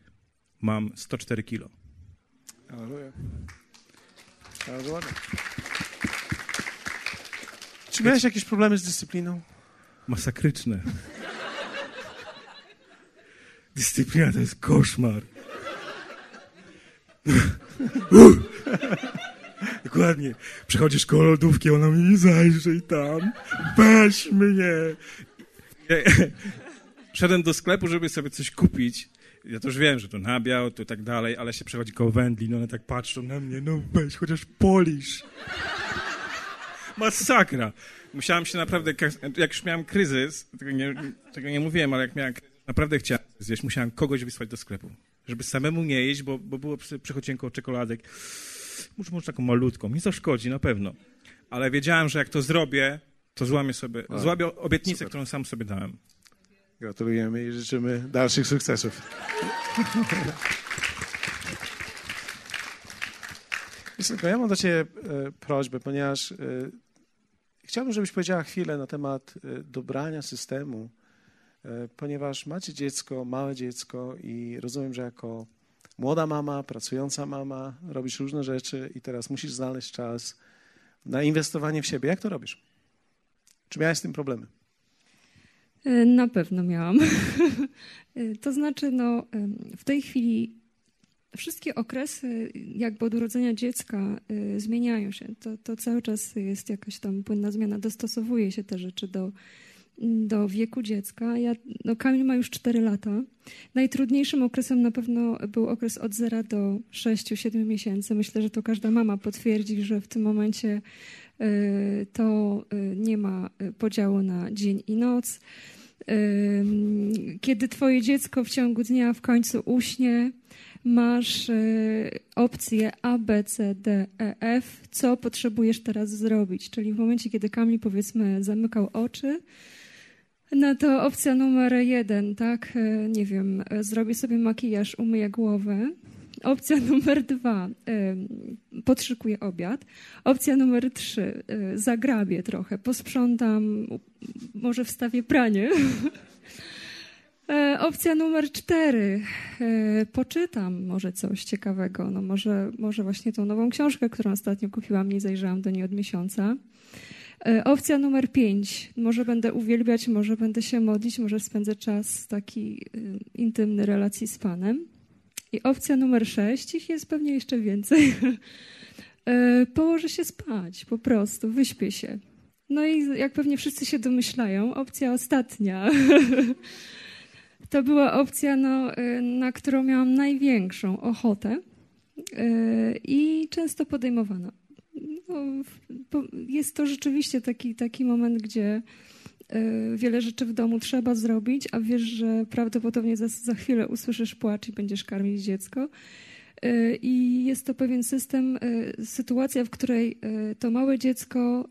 mam 104 kilo. Aleluja. Czy miałeś jakieś problemy z dyscypliną? Masakryczne. Dyscyplina to jest koszmar. Dokładnie. Przechodzisz koło lodówki, ona mi zajrzyj tam. Weź mnie. Szedłem do sklepu, żeby sobie coś kupić. Ja to już wiem, że to nabiał, to tak dalej, ale się przechodzi koło no one tak patrzą na mnie, no weź, chociaż polisz. Masakra. Musiałem się naprawdę, jak już miałem kryzys, tego nie, tego nie mówiłem, ale jak miałem naprawdę chciałem zjeść, musiałem kogoś wysłać do sklepu, żeby samemu nie jeść, bo, bo było przychodziłem koło czekoladek może, może taką malutką, mi zaszkodzi na pewno. Ale wiedziałem, że jak to zrobię, to złamię sobie, złabię obietnicę, Super. którą sam sobie dałem. Gratulujemy i życzymy dalszych sukcesów. Tylko ja mam do Ciebie e, prośbę, ponieważ e, chciałbym, żebyś powiedziała chwilę na temat e, dobrania systemu, ponieważ macie dziecko, małe dziecko i rozumiem, że jako młoda mama, pracująca mama, robisz różne rzeczy i teraz musisz znaleźć czas na inwestowanie w siebie. Jak to robisz? Czy miałeś z tym problemy? Na pewno miałam. to znaczy, no, w tej chwili wszystkie okresy jakby od urodzenia dziecka y, zmieniają się. To, to cały czas jest jakaś tam płynna zmiana. Dostosowuje się te rzeczy do, do wieku dziecka. Ja, no Kamil ma już 4 lata. Najtrudniejszym okresem na pewno był okres od 0 do 6-7 miesięcy. Myślę, że to każda mama potwierdzi, że w tym momencie y, to y, nie ma podziału na dzień i noc. Kiedy twoje dziecko w ciągu dnia w końcu uśnie, masz opcje A, B, C, D, E, F, co potrzebujesz teraz zrobić. Czyli w momencie, kiedy Kamil powiedzmy zamykał oczy, no to opcja numer jeden, tak, e, nie wiem, e, zrobię sobie makijaż, umyję głowę. Opcja numer dwa, podszykuję obiad. Opcja numer trzy, zagrabię trochę, posprzątam, może wstawię pranie. E, opcja numer cztery. E, poczytam może coś ciekawego. No może, może właśnie tą nową książkę, którą ostatnio kupiłam, nie zajrzałam do niej od miesiąca. E, opcja numer pięć. Może będę uwielbiać, może będę się modlić, może spędzę czas taki intymny relacji z Panem. I opcja numer sześć, ich jest pewnie jeszcze więcej. Położę się spać, po prostu, wyśpię się. No i jak pewnie wszyscy się domyślają, opcja ostatnia. To była opcja, no, na którą miałam największą ochotę i często podejmowana. No, jest to rzeczywiście taki, taki moment, gdzie y, wiele rzeczy w domu trzeba zrobić, a wiesz, że prawdopodobnie za, za chwilę usłyszysz płacz i będziesz karmić dziecko. I jest to pewien system, sytuacja, w której to małe dziecko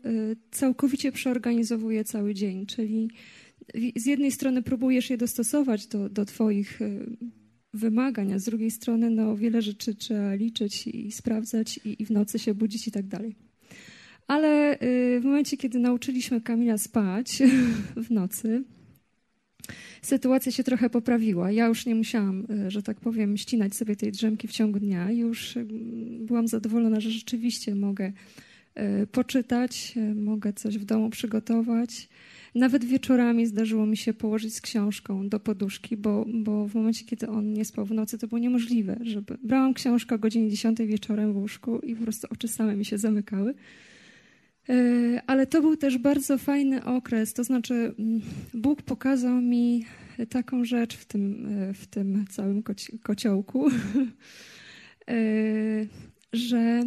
całkowicie przeorganizowuje cały dzień, czyli z jednej strony próbujesz je dostosować do, do Twoich e, wymagań, a z drugiej strony no, wiele rzeczy trzeba liczyć i sprawdzać i, i w nocy się budzić i tak dalej. Ale e, w momencie, kiedy nauczyliśmy Kamila spać w nocy, sytuacja się trochę poprawiła. Ja już nie musiałam, e, że tak powiem, ścinać sobie tej drzemki w ciągu dnia. Już byłam zadowolona, że rzeczywiście mogę poczytać, mogę coś w domu przygotować. Nawet wieczorami zdarzyło mi się położyć z książką do poduszki, bo, bo w momencie, kiedy on nie spał w nocy, to było niemożliwe, żeby... Brałam książkę o godzinie 10 wieczorem w łóżku i po prostu oczy same mi się zamykały. E, ale to był też bardzo fajny okres, to znaczy mm, Bóg pokazał mi taką rzecz w tym, w tym całym kociołku, e, że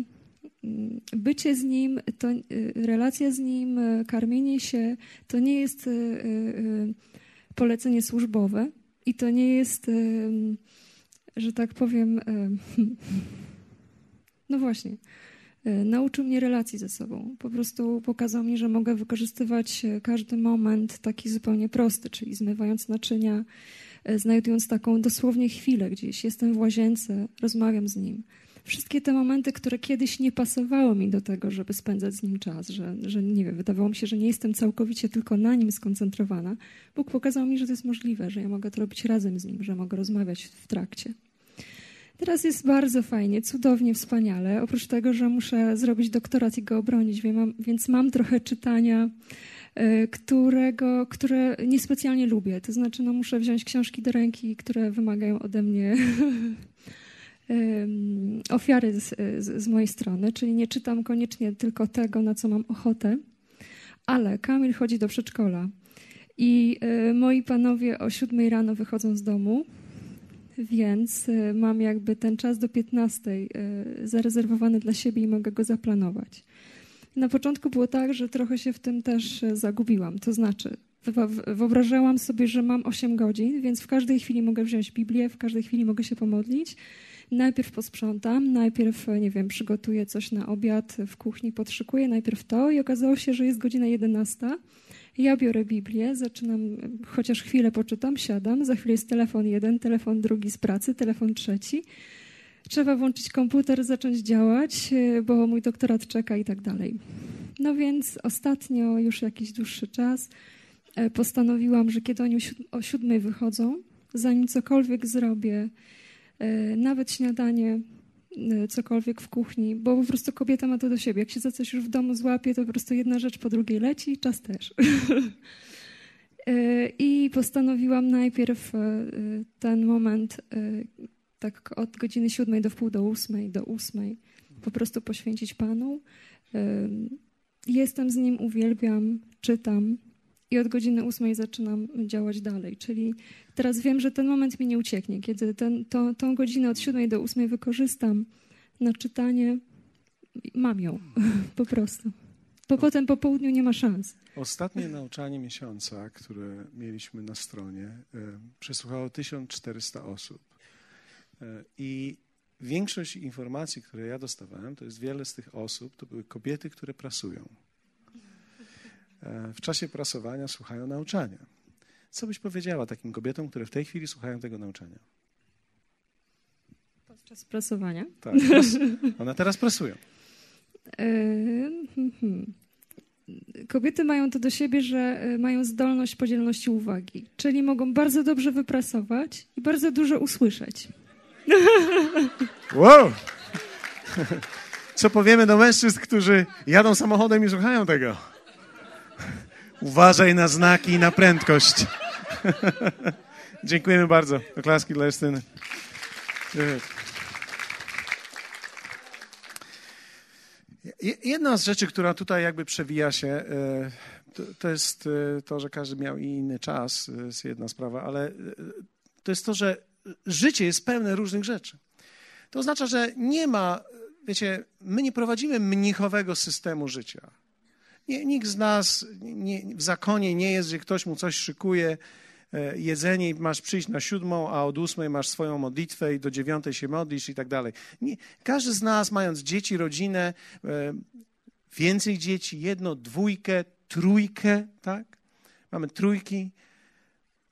bycie z nim, to y, relacja z nim, y, karmienie się, to nie jest y, polecenie służbowe i to nie jest, że tak powiem, no właśnie. Nauczył mnie relacji ze sobą. Po prostu pokazał mi, że mogę wykorzystywać każdy moment taki zupełnie prosty, czyli zmywając naczynia, znajdując taką dosłownie chwilę gdzieś. Jestem w łazience, rozmawiam z nim wszystkie te momenty, które kiedyś nie pasowały mi do tego, żeby spędzać z nim czas, że, że nie wiem, wydawało mi się, że nie jestem całkowicie tylko na nim skoncentrowana. Bóg pokazał mi, że to jest możliwe, że ja mogę to robić razem z nim, że mogę rozmawiać w trakcie. Teraz jest bardzo fajnie, cudownie, wspaniale. Oprócz tego, że muszę zrobić doktorat i go obronić, więc mam trochę czytania, e, którego, które niespecjalnie lubię. To znaczy, no, muszę wziąć książki do ręki, które wymagają ode mnie ofiary z, z, z, mojej strony, czyli nie czytam koniecznie tylko tego, na co mam ochotę, ale Kamil chodzi do przedszkola i e, moi panowie o siódmej rano wychodzą z domu, więc e, mam jakby ten czas do 15 e, zarezerwowany dla siebie i mogę go zaplanować. Na początku było tak, że trochę się w tym też zagubiłam. To znaczy, wyobrażałam sobie, że mam 8 godzin, więc w każdej chwili mogę wziąć Biblię, w każdej chwili mogę się pomodlić najpierw posprzątam, najpierw, nie wiem, przygotuję coś na obiad w kuchni, podszykuję, najpierw to i okazało się, że jest godzina 11. Ja biorę Biblię, zaczynam, chociaż chwilę poczytam, siadam, za chwilę jest telefon jeden, telefon drugi z pracy, telefon trzeci. Trzeba włączyć komputer, zacząć działać, e, bo mój doktorat czeka i tak dalej. No więc ostatnio, już jakiś dłuższy czas, e, postanowiłam, że kiedy oni o siódmej wychodzą, zanim cokolwiek zrobię, nawet śniadanie, cokolwiek w kuchni, bo po prostu kobieta ma to do siebie. Jak się za coś już w domu złapie, to po prostu jedna rzecz po drugiej leci i czas też. I postanowiłam najpierw ten moment, tak od godziny siódmej do wpół do ósmej, do ósmej, po prostu poświęcić Panu. Jestem z Nim, uwielbiam, czytam i od godziny ósmej zaczynam działać dalej. Czyli teraz wiem, że ten moment mi nie ucieknie. Kiedy ten, to, tą godzinę od siódmej do ósmej wykorzystam na czytanie, mam ją po prostu. Bo potem po południu nie ma szans. Ostatnie nauczanie miesiąca, które mieliśmy na stronie, przesłuchało 1400 osób. E, I większość informacji, które ja dostawałem, to jest wiele z tych osób, to były kobiety, które prasują. E, w czasie prasowania słuchają nauczania. Co byś powiedziała takim kobietom, które w tej chwili słuchają tego nauczania? Podczas prasowania? Tak, one teraz prasują. E, hmm. Kobiety mają to do siebie, że mają zdolność podzielności uwagi, czyli mogą bardzo dobrze wyprasować i bardzo dużo usłyszeć. Wow! Co powiemy do mężczyzn, którzy jadą samochodem i słuchają tego? Uważaj na znaki i na prędkość. Dziękujemy bardzo. Oklaski dla Justyny. Jedna z rzeczy, która tutaj jakby przewija się, e, to, jest e, to, że każdy miał inny czas, to jest jedna sprawa, ale e, to jest to, że życie jest pełne różnych rzeczy. To oznacza, że nie ma, wiecie, my nie prowadzimy mnichowego systemu życia. Nie, nikt z nas nie, w zakonie nie jest, że ktoś mu coś szykuje, e, jedzenie i masz przyjść na siódmą, a od ósmej masz swoją modlitwę i do dziewiątej się modlisz i tak dalej. Nie, każdy z nas, mając dzieci, rodzinę, e, więcej dzieci, jedno, dwójkę, trójkę, tak? Mamy trójki,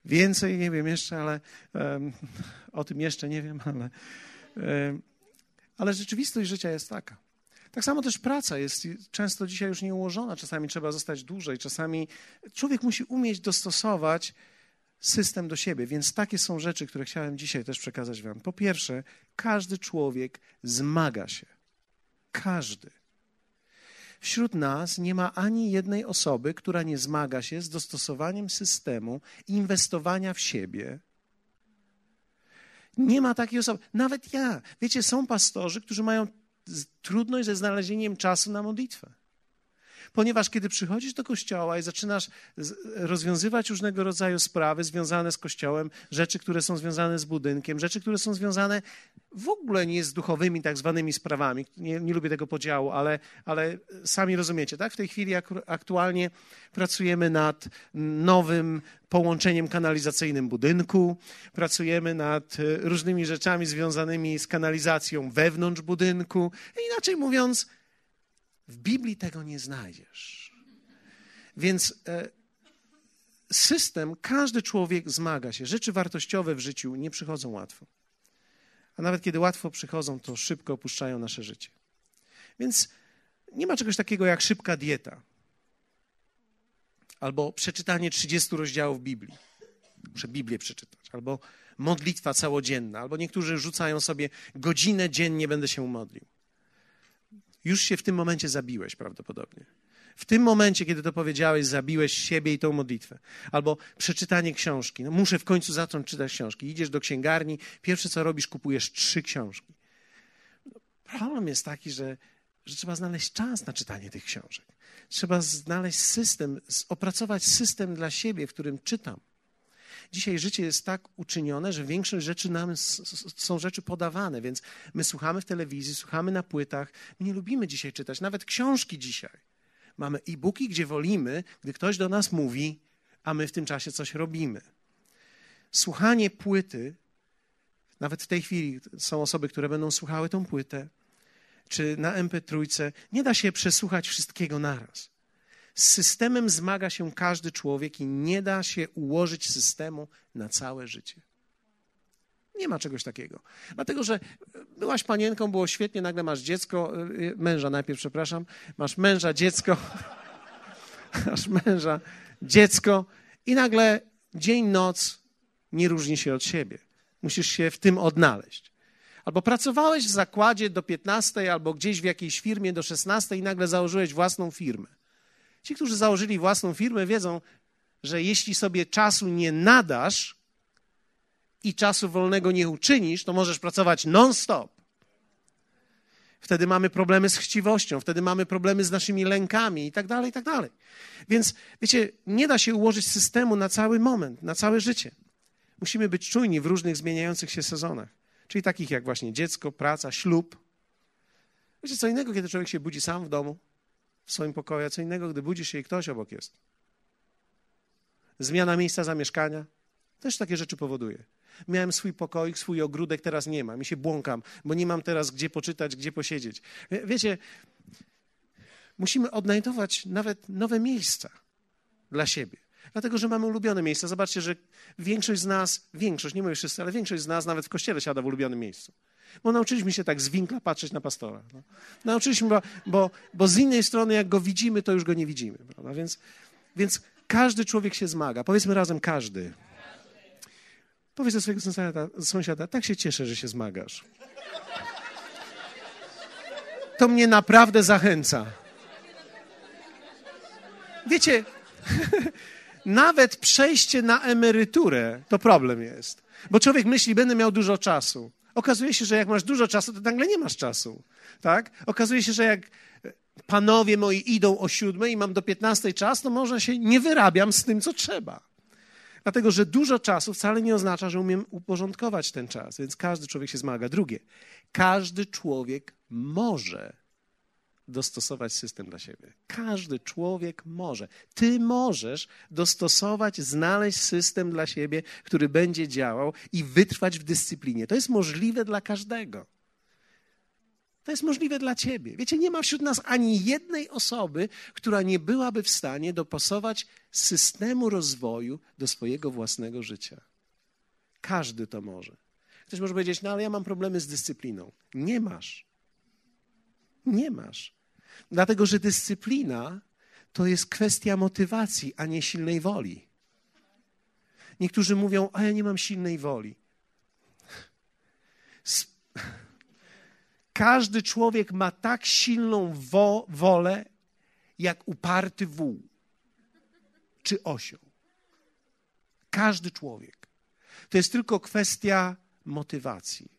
Więcej nie wiem jeszcze, ale um, o tym jeszcze nie wiem, ale, um, ale rzeczywistość życia jest taka. Tak samo też praca jest często dzisiaj już nieułożona, czasami trzeba zostać dłużej, czasami człowiek musi umieć dostosować system do siebie, więc takie są rzeczy, które chciałem dzisiaj też przekazać Wam. Po pierwsze, każdy człowiek zmaga się. Każdy. Wśród nas nie ma ani jednej osoby, która nie zmaga się z dostosowaniem systemu inwestowania w siebie. Nie ma takiej osoby. Nawet ja. Wiecie, są pastorzy, którzy mają trudność ze znalezieniem czasu na modlitwę. Ponieważ kiedy przychodzisz do kościoła i zaczynasz rozwiązywać różnego rodzaju sprawy związane z kościołem, rzeczy, które są związane z budynkiem, rzeczy, które są związane w ogóle nie z duchowymi tak zwanymi sprawami, nie, nie lubię tego podziału, ale, ale sami rozumiecie, tak? W tej chwili aktualnie pracujemy nad nowym połączeniem kanalizacyjnym budynku, pracujemy nad e, różnymi rzeczami związanymi z kanalizacją wewnątrz budynku. Inaczej mówiąc, w Biblii tego nie znajdziesz. Więc e, system, każdy człowiek zmaga się. Rzeczy wartościowe w życiu nie przychodzą łatwo. A nawet kiedy łatwo przychodzą, to szybko opuszczają nasze życie. Więc nie ma czegoś takiego jak szybka dieta albo przeczytanie 30 rozdziałów Biblii. Muszę Biblię przeczytać, albo modlitwa całodzienna, albo niektórzy rzucają sobie godzinę dziennie będę się modlił już się w tym momencie zabiłeś prawdopodobnie. W tym momencie, kiedy to powiedziałeś, zabiłeś siebie i tą modlitwę. Albo przeczytanie książki. No, muszę w końcu zacząć czytać książki. Idziesz do księgarni, pierwsze co robisz, kupujesz trzy książki. Problem jest taki, że, że trzeba znaleźć czas na czytanie tych książek. Trzeba znaleźć system, opracować system dla siebie, w którym czytam. Dzisiaj życie jest tak uczynione, że większość rzeczy nam są rzeczy podawane, więc my słuchamy w telewizji, słuchamy na płytach. My nie lubimy dzisiaj czytać, nawet książki dzisiaj. Mamy e-booki, gdzie wolimy, gdy ktoś do nas mówi, a my w tym czasie coś robimy. Słuchanie płyty, nawet w tej chwili są osoby, które będą słuchały tą płytę, czy na MP3, nie da się przesłuchać wszystkiego naraz. Z systemem zmaga się każdy człowiek i nie da się ułożyć systemu na całe życie. Nie ma czegoś takiego. Dlatego, że byłaś panienką, było świetnie, nagle masz dziecko, y, męża najpierw, przepraszam, masz męża, dziecko, masz męża, dziecko i nagle dzień, noc nie różni się od siebie. Musisz się w tym odnaleźć. Albo pracowałeś w zakładzie do 15, albo gdzieś w jakiejś firmie do 16 i nagle założyłeś własną firmę. Ci, którzy założyli własną firmę, wiedzą, że jeśli sobie czasu nie nadasz i czasu wolnego nie uczynisz, to możesz pracować non-stop. Wtedy mamy problemy z chciwością, wtedy mamy problemy z naszymi lękami i tak dalej, i tak dalej. Więc wiecie, nie da się ułożyć systemu na cały moment, na całe życie. Musimy być czujni w różnych zmieniających się sezonach, czyli takich jak właśnie dziecko, praca, ślub. Wiecie, co innego, kiedy człowiek się budzi sam w domu, w swoim pokoju, a co innego, gdy budzisz się i ktoś obok jest. Zmiana miejsca zamieszkania też takie rzeczy powoduje. Miałem swój pokoik, swój ogródek, teraz nie mam i się błąkam, bo nie mam teraz gdzie poczytać, gdzie posiedzieć. Wiecie, musimy odnajdować nawet nowe miejsca dla siebie. Dlatego, że mamy ulubione miejsca. Zobaczcie, że większość z nas, większość, nie mówię wszyscy, ale większość z nas nawet w kościele siada w ulubionym miejscu. Bo nauczyliśmy się tak z winkla patrzeć na pastora. No. Nauczyliśmy, bo, bo, bo z innej strony, jak go widzimy, to już go nie widzimy. Prawda? Więc, więc każdy człowiek się zmaga. Powiedzmy razem każdy. Powiedz do swojego sąsiada, sąsiada, tak się cieszę, że się zmagasz. To mnie naprawdę zachęca. Wiecie, nawet przejście na emeryturę to problem jest. Bo człowiek myśli, będę miał dużo czasu. Okazuje się, że jak masz dużo czasu, to nagle nie masz czasu. Tak? Okazuje się, że jak panowie moi idą o siódmej i mam do piętnastej czas, to może się nie wyrabiam z tym, co trzeba. Dlatego, że dużo czasu wcale nie oznacza, że umiem uporządkować ten czas, więc każdy człowiek się zmaga. Drugie, każdy człowiek może dostosować system dla siebie. Każdy człowiek może. Ty możesz dostosować, znaleźć system dla siebie, który będzie działał i wytrwać w dyscyplinie. To jest możliwe dla każdego. To jest możliwe dla ciebie. Wiecie, nie ma wśród nas ani jednej osoby, która nie byłaby w stanie dopasować systemu rozwoju do swojego własnego życia. Każdy to może. Ktoś może powiedzieć, no ale ja mam problemy z dyscypliną. Nie masz. Nie masz. Dlatego, że dyscyplina to jest kwestia motywacji, a nie silnej woli. Niektórzy mówią, a ja nie mam silnej woli. Każdy człowiek ma tak silną wo wolę, jak uparty wół czy osioł. Każdy człowiek. To jest tylko kwestia motywacji.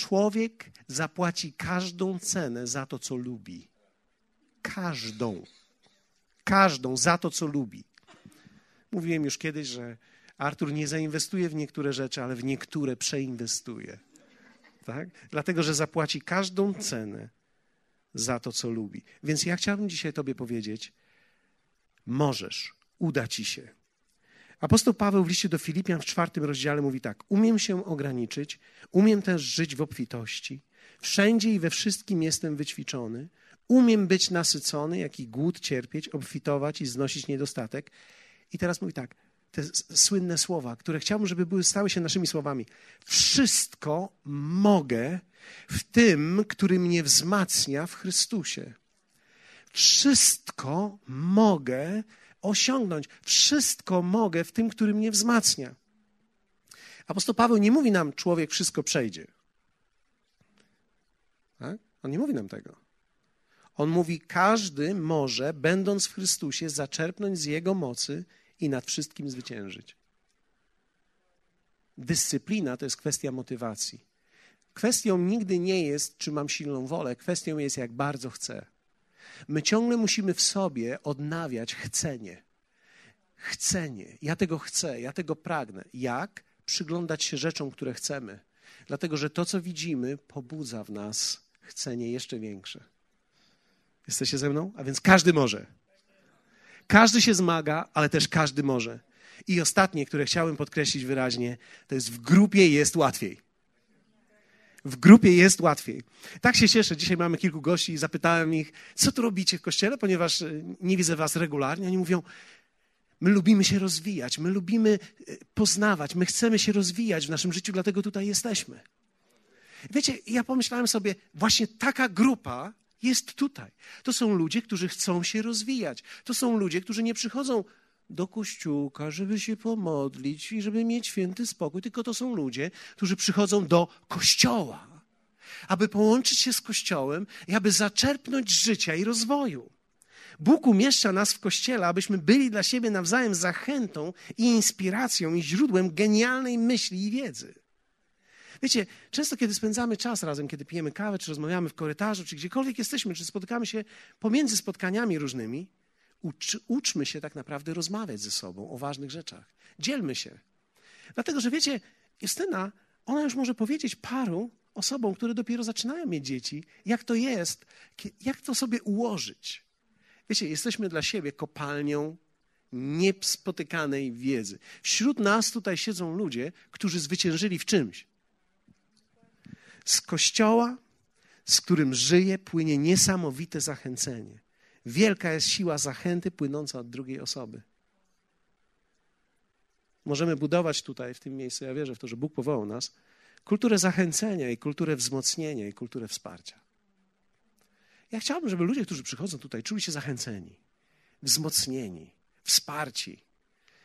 Człowiek zapłaci każdą cenę za to, co lubi. Każdą. Każdą za to, co lubi. Mówiłem już kiedyś, że Artur nie zainwestuje w niektóre rzeczy, ale w niektóre przeinwestuje tak? Dlatego, że zapłaci każdą cenę za to, co lubi. Więc ja chciałbym dzisiaj Tobie powiedzieć: możesz, uda Ci się. Apostoł Paweł w liście do Filipian w czwartym rozdziale mówi tak: Umiem się ograniczyć, umiem też żyć w obfitości. Wszędzie i we wszystkim jestem wyćwiczony. Umiem być nasycony, jak i głód cierpieć, obfitować i znosić niedostatek. I teraz mówi tak: te słynne słowa, które chciałbym, żeby były, stały się naszymi słowami. Wszystko mogę w tym, który mnie wzmacnia w Chrystusie. Wszystko mogę osiągnąć. Wszystko mogę w tym, który mnie wzmacnia. Apostoł Paweł nie mówi nam, człowiek wszystko przejdzie. Tak? On nie mówi nam tego. On mówi, każdy może, będąc w Chrystusie, zaczerpnąć z Jego mocy i nad wszystkim zwyciężyć. Dyscyplina to jest kwestia motywacji. Kwestią nigdy nie jest, czy mam silną wolę, kwestią jest, jak bardzo chcę. My ciągle musimy w sobie odnawiać chcenie. Chcenie. Ja tego chcę, ja tego pragnę. Jak? Przyglądać się rzeczom, które chcemy. Dlatego, że to, co widzimy, pobudza w nas chcenie jeszcze większe. Jesteście ze mną? A więc każdy może. Każdy się zmaga, ale też każdy może. I ostatnie, które chciałem podkreślić wyraźnie, to jest w grupie jest łatwiej. W grupie jest łatwiej. Tak się cieszę. Dzisiaj mamy kilku gości i zapytałem ich, co tu robicie w kościele, ponieważ e, nie widzę was regularnie. Oni mówią, my lubimy się rozwijać, my lubimy e, poznawać, my chcemy się rozwijać w naszym życiu, dlatego tutaj jesteśmy. Wiecie, ja pomyślałem sobie, właśnie taka grupa jest tutaj. To są ludzie, którzy chcą się rozwijać. To są ludzie, którzy nie przychodzą do kościółka, żeby się pomodlić i żeby mieć święty spokój, tylko to są ludzie, którzy przychodzą do kościoła, aby połączyć się z kościołem i aby zaczerpnąć życia i rozwoju. Bóg umieszcza nas w kościele, abyśmy byli dla siebie nawzajem zachętą i inspiracją i źródłem genialnej myśli i wiedzy. Wiecie, często kiedy spędzamy czas razem, kiedy pijemy kawę, czy rozmawiamy w korytarzu, czy gdziekolwiek jesteśmy, czy spotykamy się pomiędzy spotkaniami różnymi, ucz, uczmy się tak naprawdę rozmawiać ze sobą o ważnych rzeczach. Dzielmy się. Dlatego, że wiecie, Justyna, ona już może powiedzieć paru osobom, które dopiero zaczynają mieć dzieci, jak to jest, jak to sobie ułożyć. Wiecie, jesteśmy dla siebie kopalnią niespotykanej wiedzy. Wśród nas tutaj siedzą ludzie, którzy zwyciężyli w czymś. Z kościoła, z którym żyje, płynie niesamowite zachęcenie. Wielka jest siła zachęty płynąca od drugiej osoby. Możemy budować tutaj, w tym miejscu, ja wierzę w to, że Bóg powołał nas, kulturę zachęcenia i kulturę wzmocnienia i kulturę wsparcia. Ja chciałbym, żeby ludzie, którzy przychodzą tutaj, czuli się zachęceni, wzmocnieni, wsparci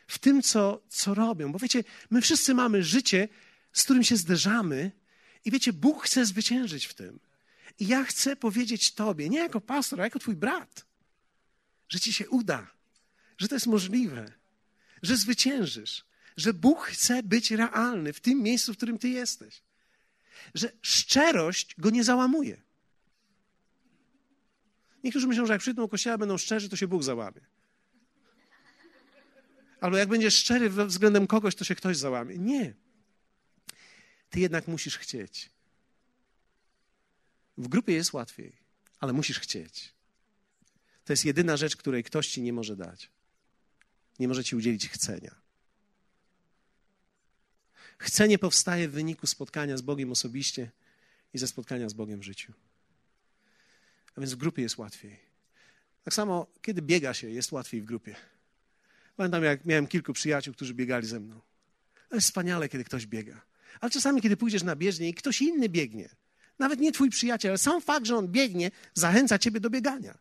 w tym, co, co robią. Bo wiecie, my wszyscy mamy życie, z którym się zderzamy, i wiecie, Bóg chce zwyciężyć w tym. I ja chcę powiedzieć Tobie, nie jako pastor, a jako Twój brat, że Ci się uda, że to jest możliwe, że zwyciężysz, że Bóg chce być realny w tym miejscu, w którym Ty jesteś. Że szczerość go nie załamuje. Niektórzy myślą, że jak przyjdą do kościoła, będą szczerzy, to się Bóg załamie. Albo jak będziesz szczery względem kogoś, to się ktoś załamie. Nie. Ty jednak musisz chcieć. W grupie jest łatwiej, ale musisz chcieć. To jest jedyna rzecz, której ktoś ci nie może dać. Nie może ci udzielić chcenia. Chcenie powstaje w wyniku spotkania z Bogiem osobiście i ze spotkania z Bogiem w życiu. A więc w grupie jest łatwiej. Tak samo, kiedy biega się, jest łatwiej w grupie. Pamiętam, jak miałem kilku przyjaciół, którzy biegali ze mną. To jest wspaniale, kiedy ktoś biega. Ale czasami, kiedy pójdziesz na bieżnię i ktoś inny biegnie, nawet nie twój przyjaciel, ale sam fakt, że on biegnie, zachęca ciebie do biegania.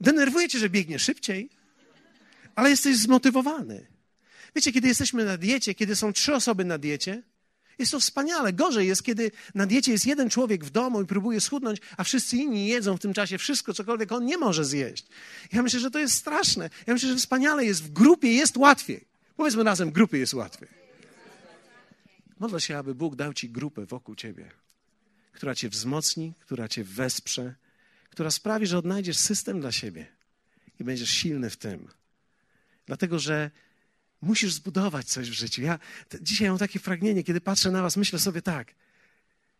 Denerwuje cię, że biegnie szybciej, ale jesteś zmotywowany. Wiecie, kiedy jesteśmy na diecie, kiedy są trzy osoby na diecie, jest to wspaniale. Gorzej jest, kiedy na diecie jest jeden człowiek w domu i próbuje schudnąć, a wszyscy inni jedzą w tym czasie wszystko, cokolwiek on nie może zjeść. Ja myślę, że to jest straszne. Ja myślę, że wspaniale jest w grupie, jest łatwiej. Powiedzmy razem, w grupie jest łatwiej. Modlę się, aby Bóg dał ci grupę wokół ciebie, która cię wzmocni, która cię wesprze, która sprawi, że odnajdziesz system dla siebie i będziesz silny w tym. Dlatego, że musisz zbudować coś w życiu. Ja dzisiaj mam takie pragnienie, kiedy patrzę na Was, myślę sobie tak.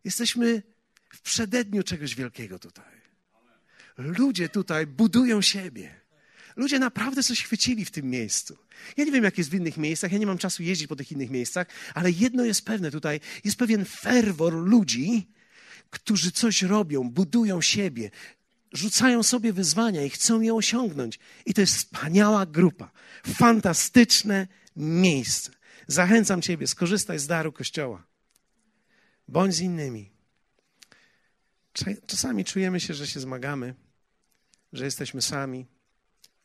Jesteśmy w przededniu czegoś wielkiego tutaj. Ludzie tutaj budują siebie. Ludzie naprawdę coś chwycili w tym miejscu. Ja nie wiem, jak jest w innych miejscach, ja nie mam czasu jeździć po tych innych miejscach, ale jedno jest pewne tutaj: jest pewien ferwor ludzi, którzy coś robią, budują siebie, rzucają sobie wyzwania i chcą je osiągnąć. I to jest wspaniała grupa, fantastyczne miejsce. Zachęcam Ciebie, skorzystaj z daru Kościoła. Bądź z innymi. Czasami czujemy się, że się zmagamy, że jesteśmy sami,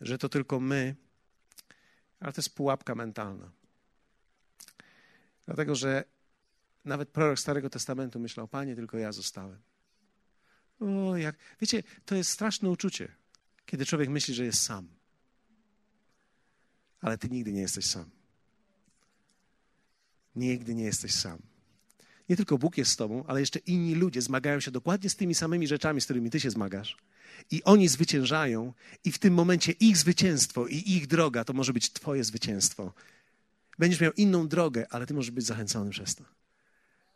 że to tylko my, ale to jest pułapka mentalna. Dlatego, że nawet prorok Starego Testamentu myślał, Panie, tylko ja zostałem. O, jak. Wiecie, to jest straszne uczucie, kiedy człowiek myśli, że jest sam. Ale ty nigdy nie jesteś sam. Nigdy nie jesteś sam. Nie tylko Bóg jest z tobą, ale jeszcze inni ludzie zmagają się dokładnie z tymi samymi rzeczami, z którymi ty się zmagasz. I oni zwyciężają, i w tym momencie ich zwycięstwo i ich droga to może być Twoje zwycięstwo. Będziesz miał inną drogę, ale Ty możesz być zachęcony przez to.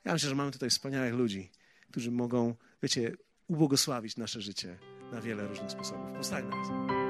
Ja myślę, że mamy tutaj wspaniałych ludzi, którzy mogą, wiecie, ubłogosławić nasze życie na wiele różnych sposobów. Powstańmy razem.